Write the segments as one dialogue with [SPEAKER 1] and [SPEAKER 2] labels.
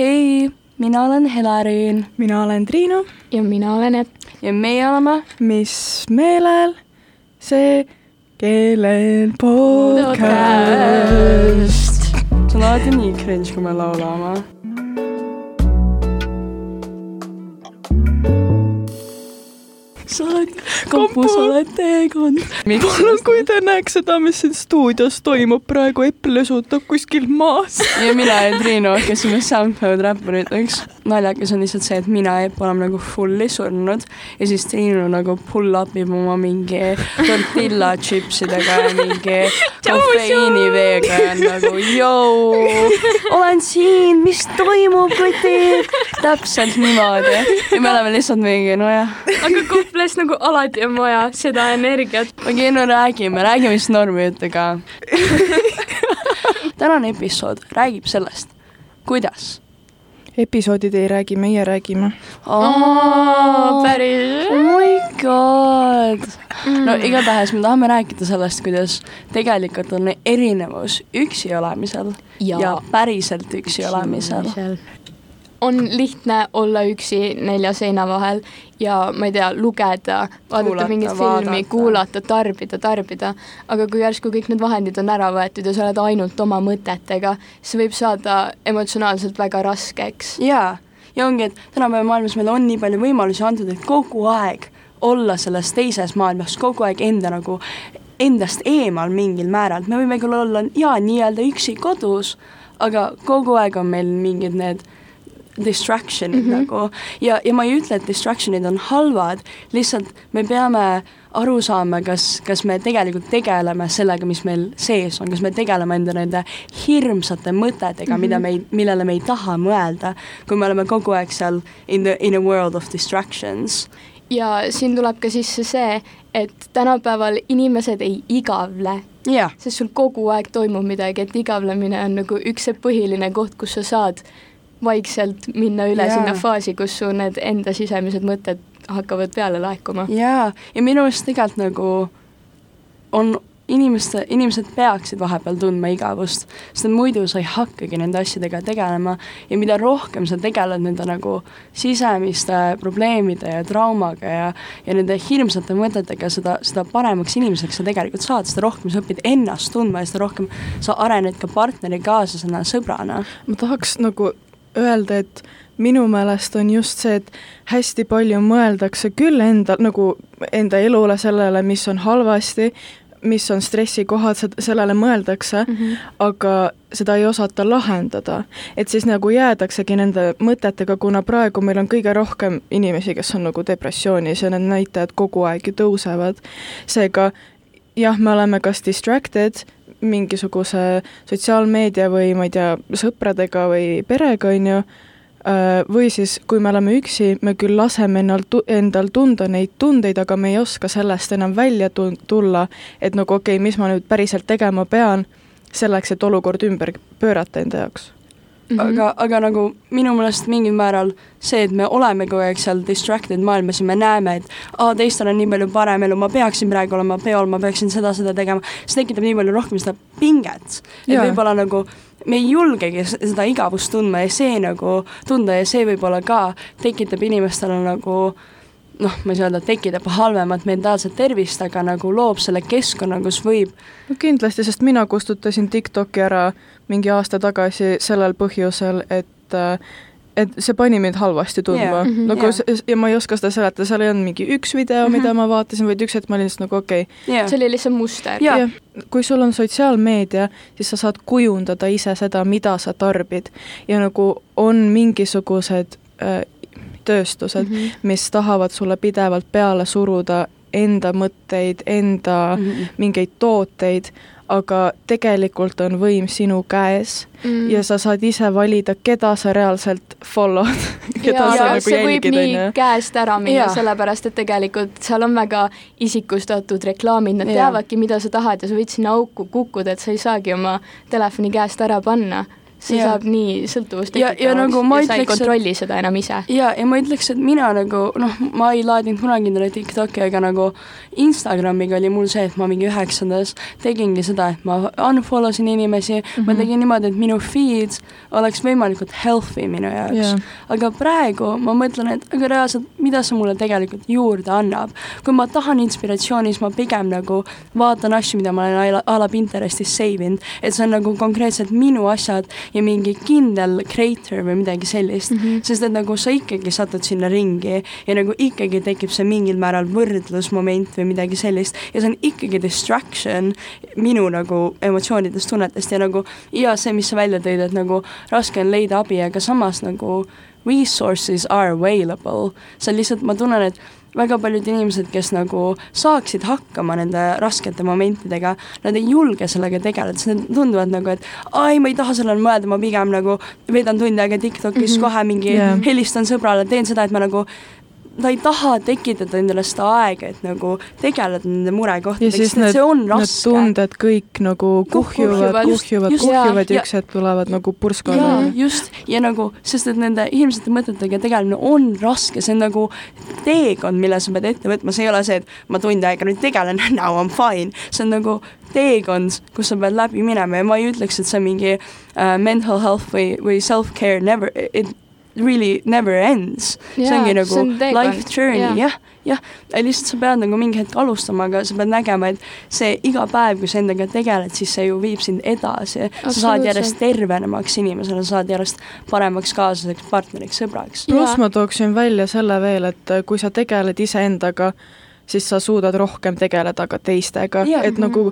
[SPEAKER 1] hei, mina olen Helerin
[SPEAKER 2] mina olen Triinu,
[SPEAKER 3] ja mina olen Epp.
[SPEAKER 1] ja meie oleme
[SPEAKER 2] mis meelel see keelen podcast.
[SPEAKER 1] see on alati nii cringe, kui me laulame. Sa oled kapu, sa oled teekond.
[SPEAKER 2] palun, kui te näeks seda, mis siin stuudios toimub praegu, Epp lösutab kuskil maas.
[SPEAKER 1] ja mina ja Triinu hakkasime SoundCloud räppariteks. naljakas on lihtsalt see, et mina ja Epp oleme nagu fully surnud ja siis Triinu nagu pull up ib oma mingi tortilla chipsidega ja mingi kofeiiniveega ja nagu jõu, olen siin, mis toimub, kotid. täpselt niimoodi ja me oleme lihtsalt mingi nojah,
[SPEAKER 3] aga Koplis nagu alati on vaja seda energiat.
[SPEAKER 1] okei, no räägime, räägime siis normijuttu ka. tänane episood räägib sellest, kuidas
[SPEAKER 2] episoodid ei räägi, meie räägime.
[SPEAKER 3] päris.
[SPEAKER 1] oh my god. no
[SPEAKER 3] Mm.
[SPEAKER 1] igatahes me tahame rääkida sellest, kuidas tegelikult on erinevus üksi olemisel ja, ja päriselt üksi olemisel.
[SPEAKER 3] On lihtne olla üksi nelja seina vahel ja ma ei tea, lugeda, vaadata mingit filmi, kuulata, tarbida, tarbida, aga kui järsku kõik need vahendid on ära võetud ja sa oled ainult oma mõtetega, siis võib saada emotsionaalselt väga raskeks.
[SPEAKER 1] jaa, ja ongi, et tänapäeva maailmas meil on nii palju võimalusi antud, et kogu aeg olla selles teises maailmas, kogu aeg enda nagu, endast eemal mingil määral, me võime küll olla jaa, nii-öelda üksi kodus, aga kogu aeg on meil mingid need distraction'id mm -hmm. nagu ja, ja ma ei ütle, et distraction'id on halvad, lihtsalt me peame aru saama, kas, kas me tegelikult tegeleme sellega, mis meil sees on, kas me tegeleme enda nende hirmsate mõtetega mm, -hmm. mida me ei, millele me ei taha mõelda, kui me oleme kogu aeg seal in the, in a world of distractions.
[SPEAKER 3] ja siin tuleb ka sisse see, et tänapäeval inimesed ei igavle
[SPEAKER 1] jah,
[SPEAKER 3] sest sul kogu aeg toimub midagi, et igavlemine on nagu üks see põhiline koht, kus sa saad vaikselt minna üle yeah. sinna faasi, kus su need enda sisemised mõtted hakkavad peale laekuma.
[SPEAKER 1] jaa, ja minu arust tegelikult nagu on inimeste, inimesed peaksid vahepeal tundma igavust, sest muidu sa ei hakkagi nende asjadega tegelema ja mida rohkem sa tegeled nende nagu sisemiste probleemide ja traumaga ja ja nende hirmsate mõtetega, seda, seda paremaks inimeseks sa tegelikult saad, seda rohkem sa õpid ennast tundma ja seda rohkem sa arened ka partneri kaaslasena, sõbrana.
[SPEAKER 2] ma tahaks nagu öelda, et minu meelest on just see, et hästi palju mõeldakse küll enda nagu enda elule, sellele, mis on halvasti, mis on stressikohad, sellele mõeldakse mm, -hmm. aga seda ei osata lahendada. et siis nagu jäädaksegi nende mõtetega, kuna praegu meil on kõige rohkem inimesi, kes on nagu depressioonis ja need näitajad kogu aeg ju tõusevad. seega jah, me oleme kas distracted mingisuguse sotsiaalmeedia või ma ei tea, sõpradega või perega, on ju, või siis, kui me oleme üksi, me küll laseme ennal, endal tunda neid tundeid, aga me ei oska sellest enam välja tulla, et nagu okei okay,, mis ma nüüd päriselt tegema pean, selleks, et olukord ümber pöörata enda jaoks.
[SPEAKER 3] Mhm.
[SPEAKER 1] aga, aga nagu minu meelest mingil määral see, et me oleme kogu aeg seal distracted maailmas ja me näeme, et aa, teistel on nii palju parem elu, ma peaksin praegu olema peol, ma peaksin seda, seda tegema, see tekitab nii palju rohkem seda pinget. et võib-olla nagu me ei julgegi seda igavust tundma ja see nagu tunda ja see võib-olla ka tekitab inimestele nagu noh, ma ei saa öelda, et tekitab halvemat mentaalset tervist, aga nagu loob selle keskkonna, kus võib
[SPEAKER 2] no kindlasti, sest mina kustutasin TikToki ära mingi aasta tagasi sellel põhjusel, et äh, et see pani mind halvasti tundma yeah.,
[SPEAKER 3] Mhm.
[SPEAKER 2] nagu yeah. ja ma ei oska seda seletada, seal ei olnud mingi üks video, mida ma vaatasin, vaid üks hetk ma olin lihtsalt nagu okei okay.,
[SPEAKER 1] yeah.
[SPEAKER 3] see oli lihtsalt muster.
[SPEAKER 1] Jaa.
[SPEAKER 2] jah, kui sul on sotsiaalmeedia, siis sa saad kujundada ise seda, mida sa tarbid ja nagu on mingisugused äh, tööstused mm. -hmm. mis tahavad sulle pidevalt peale suruda enda mõtteid, enda mm. -hmm. mingeid tooteid, aga tegelikult on võim sinu käes
[SPEAKER 3] mm.
[SPEAKER 2] ja sa saad ise valida, keda sa reaalselt follow'd, keda
[SPEAKER 3] ja,
[SPEAKER 2] sa
[SPEAKER 3] ja
[SPEAKER 2] nagu jälgid,
[SPEAKER 3] nii
[SPEAKER 2] on ju.
[SPEAKER 3] käest ära minna sellepärast et tegelikult seal on väga isikustatud reklaamid, nad
[SPEAKER 1] Jaa.
[SPEAKER 3] teavadki, mida sa tahad ja sa võid sinna auku kukkuda, et sa ei saagi oma telefoni käest ära panna. See
[SPEAKER 1] Jaa.
[SPEAKER 3] saab nii sõltuvust
[SPEAKER 1] Ja- ja
[SPEAKER 3] tekitavaks
[SPEAKER 1] nagu ma
[SPEAKER 3] ja sa ei
[SPEAKER 1] ütleks, et-
[SPEAKER 3] kontrolli seda enam ise.
[SPEAKER 1] ja, ja ma ütleks, et mina nagu noh, ma ei laadinud kunagi endale TikTok'i, aga nagu Instagramiga oli mul see, et ma mingi üheksandas tegingi seda, et ma unfollow sin inimesi mm, -hmm. ma
[SPEAKER 2] Mhm.
[SPEAKER 1] tegin niimoodi, et minu feed oleks võimalikult healthy minu jaoks
[SPEAKER 2] Jaa.
[SPEAKER 1] aga praegu ma mõtlen, et aga reaalselt, mida see mulle tegelikult juurde annab. kui ma tahan inspiratsiooni, siis ma pigem nagu vaatan asju, mida ma olen a la Pinterestis save inud, et see on nagu konkreetselt minu asjad ja mingi kindel creator või midagi sellist mm, -hmm. sest et nagu sa ikkagi satud sinna ringi ja nagu ikkagi tekib see mingil määral võrdlusmoment või midagi sellist ja see on ikkagi distraction minu nagu emotsioonidest, tunnetest ja nagu ja see, mis sa välja tõid, et nagu raske on leida abi, aga samas nagu resources are available, see on lihtsalt, ma tunnen, et väga paljud inimesed, kes nagu saaksid hakkama nende raskete momentidega, nad ei julge sellega tegeleda, sest nad tunduvad nagu, et ai, ma ei taha sellele mõelda, ma pigem nagu veedan tund aega TikTokis mm, -hmm. kohe mingi yeah. helistan sõbrale, teen seda, et ma nagu ta ei taha tekitada endale seda aega, et nagu tegeleda nende murekohtadega, sest
[SPEAKER 2] need,
[SPEAKER 1] see on raske.
[SPEAKER 2] tunded kõik nagu kuhjuvad,
[SPEAKER 1] kuhjuvad,
[SPEAKER 2] kuhjuvad, kuhjuvad ja üks hetk tulevad nagu alla.,
[SPEAKER 1] just, ja nagu, sest et nende hirmsate mõtetega tegelemine on raske, see on nagu teekond, mille sa pead ette võtma, see ei ole see, et ma tund aega nüüd tegelen, now I m fine, see on nagu teekond, kus sa pead läbi minema. Ja ma ei ütleks, et see on mingi uh, mental health või, või self-care never, it really never ends. see
[SPEAKER 3] Jaa,
[SPEAKER 1] ongi
[SPEAKER 3] see
[SPEAKER 1] nagu
[SPEAKER 3] on teekond,
[SPEAKER 1] life journey.
[SPEAKER 3] Jaa.,
[SPEAKER 1] jah, jah, lihtsalt sa pead nagu mingi hetk alustama, aga sa pead nägema, et see iga päev, kui sa endaga tegeled, siis see ju viib sind edasi, sa saad järjest tervenemaks inimesena, sa saad järjest paremaks kaaslaseks, partneriks, sõbraks.
[SPEAKER 2] pluss ma tooksin välja selle veel, et äh, kui sa tegeled iseendaga, siis sa suudad rohkem tegeleda ka teistega. Et nagu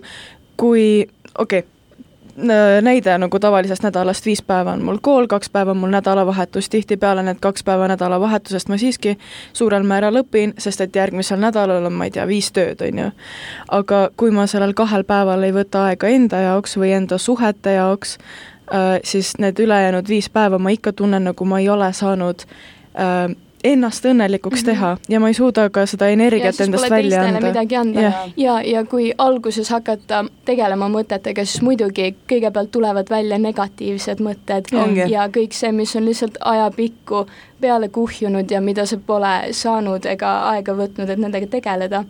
[SPEAKER 2] kui, okei okay,, näide nagu tavalisest nädalast, viis päeva on mul kool, kaks päeva on mul nädalavahetus, tihtipeale need kaks päeva nädalavahetusest ma siiski suurel määral õpin, sest et järgmisel nädalal on, ma ei tea, viis tööd, on ju. aga kui ma sellel kahel päeval ei võta aega enda jaoks või enda suhete jaoks, siis need ülejäänud viis päeva ma ikka tunnen, nagu ma ei ole saanud äh, ennast õnnelikuks
[SPEAKER 3] Mhm.
[SPEAKER 2] teha ja ma ei suuda ka seda energiat endast välja anda.
[SPEAKER 3] midagi anda
[SPEAKER 2] Jah.
[SPEAKER 3] ja, ja kui alguses hakata tegelema mõtetega, siis muidugi kõigepealt tulevad välja negatiivsed mõtted
[SPEAKER 1] Ongi.
[SPEAKER 3] ja kõik see, mis on lihtsalt ajapikku peale kuhjunud ja mida sa pole saanud ega aega võtnud, et nendega tegeleda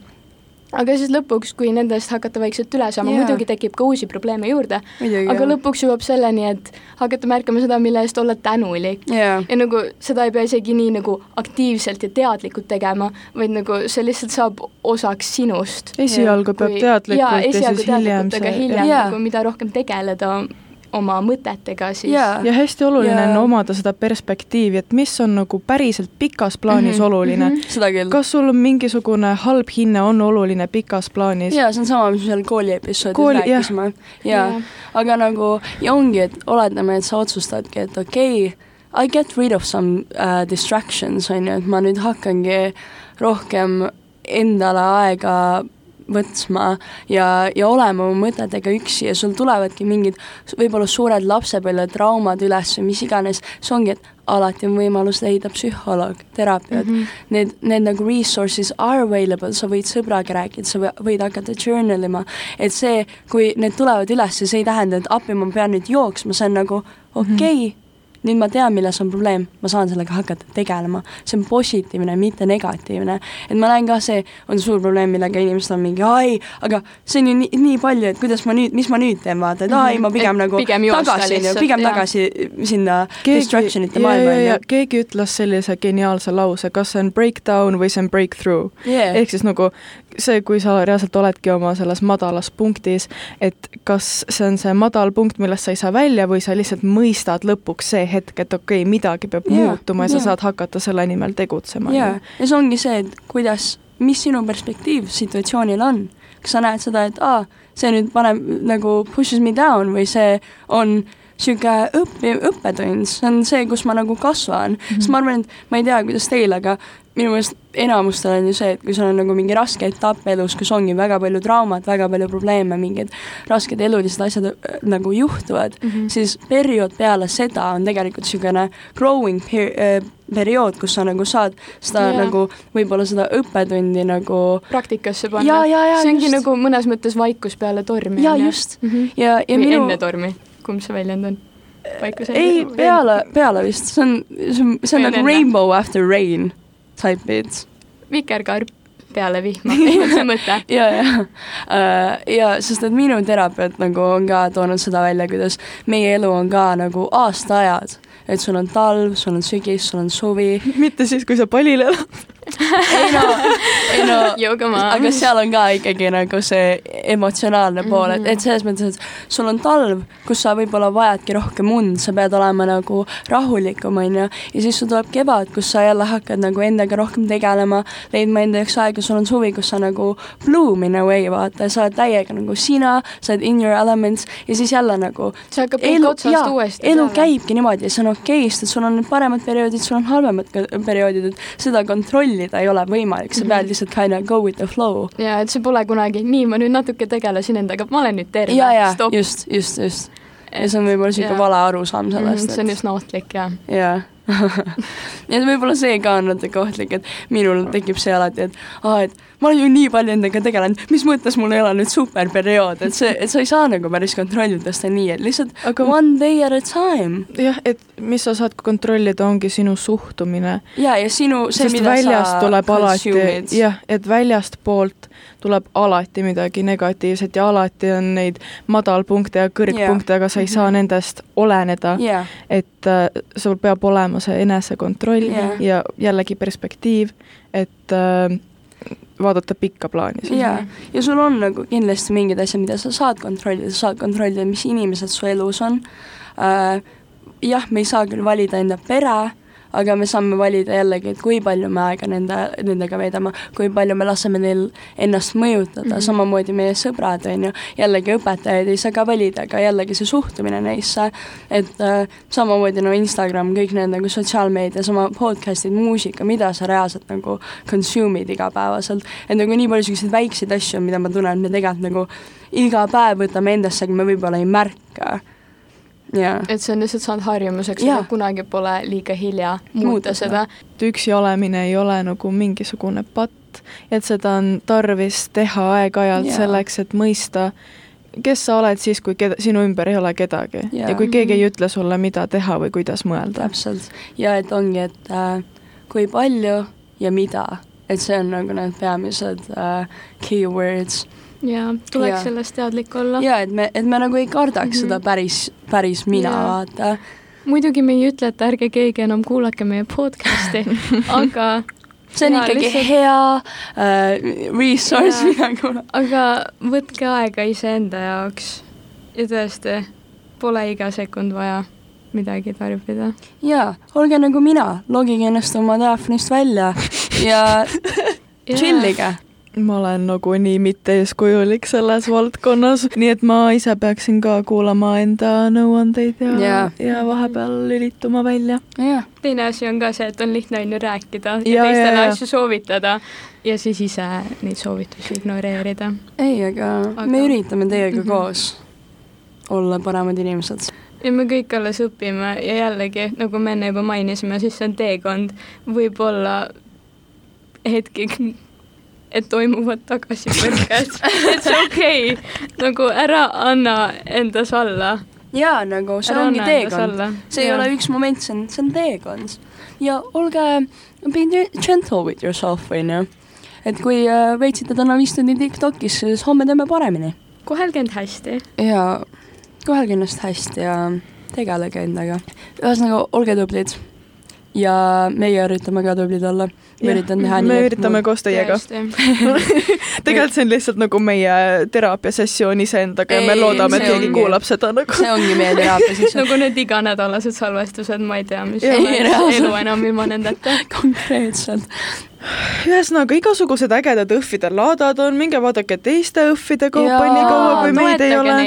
[SPEAKER 3] aga siis lõpuks, kui nendest hakata vaikselt üle saama yeah., muidugi tekib ka uusi probleeme juurde, aga. lõpuks jõuab selleni, et hakata märkama seda, mille eest olla tänulik.
[SPEAKER 1] jaa,
[SPEAKER 3] ja nagu seda ei pea isegi nii nagu aktiivselt ja teadlikult tegema, vaid nagu see lihtsalt saab osaks sinust.
[SPEAKER 2] esialgu peab teadlikult ja
[SPEAKER 3] esialgu
[SPEAKER 2] siis hiljem see
[SPEAKER 3] hiljem
[SPEAKER 1] Jaa.
[SPEAKER 3] nagu mida rohkem tegeleda oma mõtetega, siis
[SPEAKER 1] Jaa.
[SPEAKER 2] ja hästi oluline
[SPEAKER 1] Ja-
[SPEAKER 2] on omada seda perspektiivi, et mis on nagu päriselt pikas plaanis mm -hmm. oluline mm. -hmm. kas sul on mingisugune halb hinne on oluline pikas plaanis?
[SPEAKER 1] jaa, see on sama, mis me seal kooli episoodis
[SPEAKER 2] Kooli-
[SPEAKER 1] rääkisime. jaa
[SPEAKER 3] Jaa.,
[SPEAKER 1] aga nagu ja ongi, et oletame, et sa otsustadki, et okei okay,, I get rid of some uh, distractions, on ju, et ma nüüd hakkangi rohkem endale aega võtma ja, ja olema oma mõtetega üksi ja sul tulevadki mingid võib-olla suured lapsepõlvetraumad üles või mis iganes, see ongi, et alati on võimalus leida psühholoog, terapeut. Mm, -hmm. need, need nagu resources are available, sa võid sõbraga rääkida, sa või- võid hakata journal ima, et see, kui need tulevad üles, see ei tähenda, et appi ma pean nüüd jooksma, see on nagu okei okay, mm, -hmm nüüd ma tean, milles on probleem, ma saan sellega hakata tegelema. see on positiivne, mitte negatiivne. et ma näen ka, see on suur probleem, millega inimesed on mingi ai, aga see on ju nii, nii palju, et kuidas ma nüüd, mis ma nüüd teen, vaata, et ai, ma pigem
[SPEAKER 3] Et
[SPEAKER 1] nagu
[SPEAKER 3] pigem
[SPEAKER 1] tagasi,
[SPEAKER 3] lihtsalt,
[SPEAKER 1] pigem
[SPEAKER 3] jah.
[SPEAKER 1] tagasi sinna distraction'ite maailma, on ju.
[SPEAKER 2] keegi ütles sellise geniaalse lause, kas see on breakdown või see on breakthrough
[SPEAKER 1] Yeah.
[SPEAKER 2] ehk siis nagu see, kui sa reaalselt oledki oma selles madalas punktis, et kas see on see madal punkt, millest sa ei saa välja või sa lihtsalt mõistad lõpuks see hetk, et okei okay,, midagi peab yeah, muutuma ja sa
[SPEAKER 1] jaa.
[SPEAKER 2] saad hakata selle nimel tegutsema.
[SPEAKER 1] jaa, ja see ongi see, et kuidas, mis sinu perspektiiv situatsioonil on. kas sa näed seda, et aa, see nüüd paneb nagu pushes me down või see on niisugune õppi, õppetund, see on see, kus ma nagu kasvan mm, -hmm. sest ma arvan, et ma ei tea, kuidas teil, aga minu meelest enamustel on ju see, et kui sul on nagu mingi raske etapp elus, kus ongi väga palju traumat, väga palju probleeme, mingid rasked elulised asjad äh, nagu juhtuvad mm, -hmm. siis periood peale seda on tegelikult niisugune growing per-, äh, periood, kus sa nagu saad seda yeah. nagu võib-olla seda õppetundi nagu
[SPEAKER 3] praktikasse panna see ongi
[SPEAKER 1] just.
[SPEAKER 3] nagu mõnes mõttes vaikus peale tormi.
[SPEAKER 1] jaa, just.
[SPEAKER 3] mm. -hmm.
[SPEAKER 1] ja, ja
[SPEAKER 3] või
[SPEAKER 1] minu
[SPEAKER 3] enne tormi, kumb see väljend on?
[SPEAKER 1] ei, peale, peale vist, see on, see on, see on nagu rainbow after rain type beat.
[SPEAKER 3] vikerkaar peale vihma, see mõte?
[SPEAKER 1] ja, ja, ja sest et minu terapeut nagu on ka toonud seda välja, kuidas meie elu on ka nagu aastaajad, et sul on talv, sul on sügis, sul on suvi,
[SPEAKER 2] mitte siis, kui sa palil elad.
[SPEAKER 1] Ei no, ei no aga seal on ka ikkagi nagu see emotsionaalne pool, et, et selles mõttes, et sul on talv, kus sa võib-olla vajadki rohkem und, sa pead olema nagu rahulikum, onju, ja siis sul tuleb kevad, kus sa jälle hakkad nagu endaga rohkem tegelema, leidma enda jaoks aega, sul on suvi, kus sa nagu bloom in a way, vaata, sa oled täiega nagu sina, sa oled in your elements ja siis jälle nagu
[SPEAKER 3] see hakkab otsast uuesti
[SPEAKER 1] elu. käibki niimoodi see on okei okay,, sest et sul on paremad perioodid, sul on halvemad perioodid, et seda kontrollida ei ole võimalik, sa
[SPEAKER 3] Mhm.
[SPEAKER 1] pead lihtsalt kind of go with the flow.
[SPEAKER 3] ja et see pole kunagi nii, ma nüüd natuke tegelesin endaga, ma olen nüüd terve, stopp.
[SPEAKER 1] just, just, just. ja see on võib-olla niisugune
[SPEAKER 3] Jaa.
[SPEAKER 1] vale arusaam sellest,
[SPEAKER 3] Mhm, see on üsna ohtlik ja
[SPEAKER 1] jaa. ja võib-olla see ka on natuke ohtlik, et minul tekib see alati, et aa, et ma olen ju nii palju endaga tegelenud, mis mõttes mul ei ole nüüd superperiood, et see, et sa ei saa nagu päris kontrollida seda nii, et lihtsalt
[SPEAKER 2] aga
[SPEAKER 1] one day at a time.
[SPEAKER 2] jah, et mis sa saad kontrollida, ongi sinu suhtumine.
[SPEAKER 1] ja, ja sinu see, mida sa
[SPEAKER 2] tuleb alati jah, et väljastpoolt tuleb alati midagi negatiivset ja alati on neid madalpunkte ja kõrgpunkte, aga sa ei saa
[SPEAKER 3] Mhm.
[SPEAKER 2] nendest oleneda,
[SPEAKER 1] jah,
[SPEAKER 2] et äh, sul peab olema see enesekontroll
[SPEAKER 1] Jah.
[SPEAKER 2] ja jällegi perspektiiv, et äh, vaadata pikka plaani siis.
[SPEAKER 1] jaa, ja sul on nagu kindlasti mingid asjad, mida sa saad kontrollida, sa saad kontrollida, mis inimesed su elus on äh,. jah, me ei saa küll valida enda pere, aga me saame valida jällegi, et kui palju me aega nende, nendega veedame, kui palju me laseme neil ennast mõjutada mm. -hmm. samamoodi meie sõbrad, on ju, jällegi õpetajaid ei saa ka valida, aga jällegi see suhtumine neisse, et äh, samamoodi no Instagram, kõik need nagu sotsiaalmeedias oma podcast'id, muusika, mida sa reaalselt nagu consume'id igapäevaselt, et nagu nii palju selliseid väikseid asju, mida ma tunnen, et me tegelikult nagu iga päev võtame endasse, aga me võib-olla ei märka. jaa,
[SPEAKER 3] et see on lihtsalt saanud harjumuseks,
[SPEAKER 1] Jaa.
[SPEAKER 3] aga kunagi pole liiga hilja muuta seda.
[SPEAKER 2] et üksi olemine ei ole nagu mingisugune patt, et seda on tarvis teha aeg-ajalt
[SPEAKER 1] Jaa.
[SPEAKER 2] selleks, et mõista, kes sa oled siis, kui keda, sinu ümber ei ole kedagi
[SPEAKER 1] Jaa.
[SPEAKER 2] ja kui keegi
[SPEAKER 3] Mhm.
[SPEAKER 2] ei ütle sulle, mida teha või kuidas mõelda.
[SPEAKER 1] täpselt. ja et ongi, et äh, kui palju ja mida, et see on nagu need peamised äh, keywords
[SPEAKER 3] ja tuleks
[SPEAKER 1] Jaa.
[SPEAKER 3] sellest teadlik olla.
[SPEAKER 1] ja et me, et me nagu ei kardaks mm
[SPEAKER 3] Mhm.
[SPEAKER 1] -hmm. seda päris, päris mina
[SPEAKER 3] Jaa.
[SPEAKER 1] vaata.
[SPEAKER 3] muidugi me ei ütle, et ärge keegi enam kuulake meie podcast'i, aga,
[SPEAKER 1] see on ikkagi
[SPEAKER 3] lihtsalt-
[SPEAKER 1] hea äh, resource, mida kuulata.
[SPEAKER 3] aga võtke aega iseenda jaoks ja tõesti, pole iga sekund vaja midagi tarbida.
[SPEAKER 1] jaa, olge nagu mina, logige ennast oma telefonist välja ja chillige.
[SPEAKER 2] Ma olen nagunii mitte eeskujulik selles valdkonnas, nii et ma ise peaksin ka kuulama enda nõuandeid ja
[SPEAKER 1] Jaa.
[SPEAKER 2] ja vahepeal lülituma välja.
[SPEAKER 1] jah,
[SPEAKER 3] teine asi on ka see, et on lihtne on ju rääkida ja,
[SPEAKER 2] Ja,
[SPEAKER 3] teistele asju soovitada ja siis ise neid soovitusi ignoreerida.
[SPEAKER 1] ei, aga me üritame teiega
[SPEAKER 3] Mhm.
[SPEAKER 1] koos olla paremad inimesed.
[SPEAKER 3] ja me kõik alles õpime ja jällegi, nagu me enne juba mainisime, siis see on teekond, võib-olla hetki, et toimuvad tagasipõrked, et see okei okay., nagu ära anna endas alla.
[SPEAKER 1] jaa, nagu see
[SPEAKER 3] ära
[SPEAKER 1] ongi teekond. see ei ole üks moment, see on, see on teekond. ja olge, be gentle with yourself, on ju. et kui äh, veetsite täna viis tundi Tiktokis, siis homme teeme paremini.
[SPEAKER 3] kohelge end hästi.
[SPEAKER 1] ja kohelge ennast hästi ja tegelege endaga. ühesõnaga, olge tublid. ja meie üritame ka tublid olla. Ma üritan teha nii.
[SPEAKER 2] me üritame koos teiega. tegelikult see on lihtsalt nagu meie teraapiasessioon iseendaga ja me
[SPEAKER 1] Ei,
[SPEAKER 2] loodame, et keegi kuulab seda nagu.
[SPEAKER 1] see ongi meie teraapia siis
[SPEAKER 3] nagu need iganädalased salvestused, ma ei tea, mis
[SPEAKER 2] Ei,
[SPEAKER 1] reaalselt.
[SPEAKER 3] elu enam ilma nendeta.
[SPEAKER 1] konkreetselt.
[SPEAKER 2] ühesõnaga, igasugused ägedad õhvide laadad on, minge vaadake teiste õhvide kaupa nii kaua, kui meid ei ole.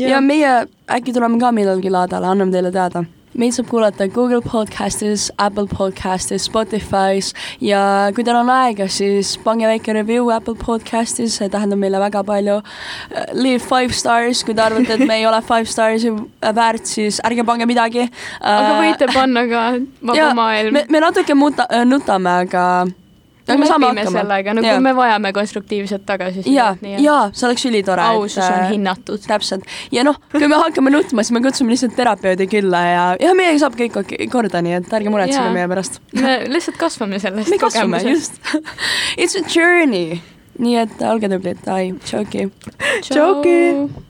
[SPEAKER 1] ja meie äkki tuleme ka millalgi laadale, anname teile teada. Meid saab kuulata Google podcastis, Apple podcastis, Spotify's ja kui teil on aega, siis pange väike review Apple podcastis, see tähendab meile väga palju. Leave five stars, kui te arvate, et me ei ole five stars'i väärt, siis ärge pange midagi.
[SPEAKER 3] aga võite panna ka Vaba Maailm
[SPEAKER 1] me, me natuke muta-, nutame, aga aga me saame hakkama.
[SPEAKER 3] sellega, nagu
[SPEAKER 1] Jaa.
[SPEAKER 3] me vajame konstruktiivset tagasisidet.
[SPEAKER 1] ja, ja see oleks ülitore.
[SPEAKER 3] ausus on hinnatud.
[SPEAKER 1] täpselt ja noh, kui me hakkame nutma, siis me kutsume lihtsalt terapeudi külla ja, ja meiega saab kõik korda, nii et ärge muretsege meie pärast.
[SPEAKER 3] me lihtsalt kasvame sellest
[SPEAKER 1] me kasvame, just It's a journey. nii et olge tublid, ai, tšauki.
[SPEAKER 2] Tšauki!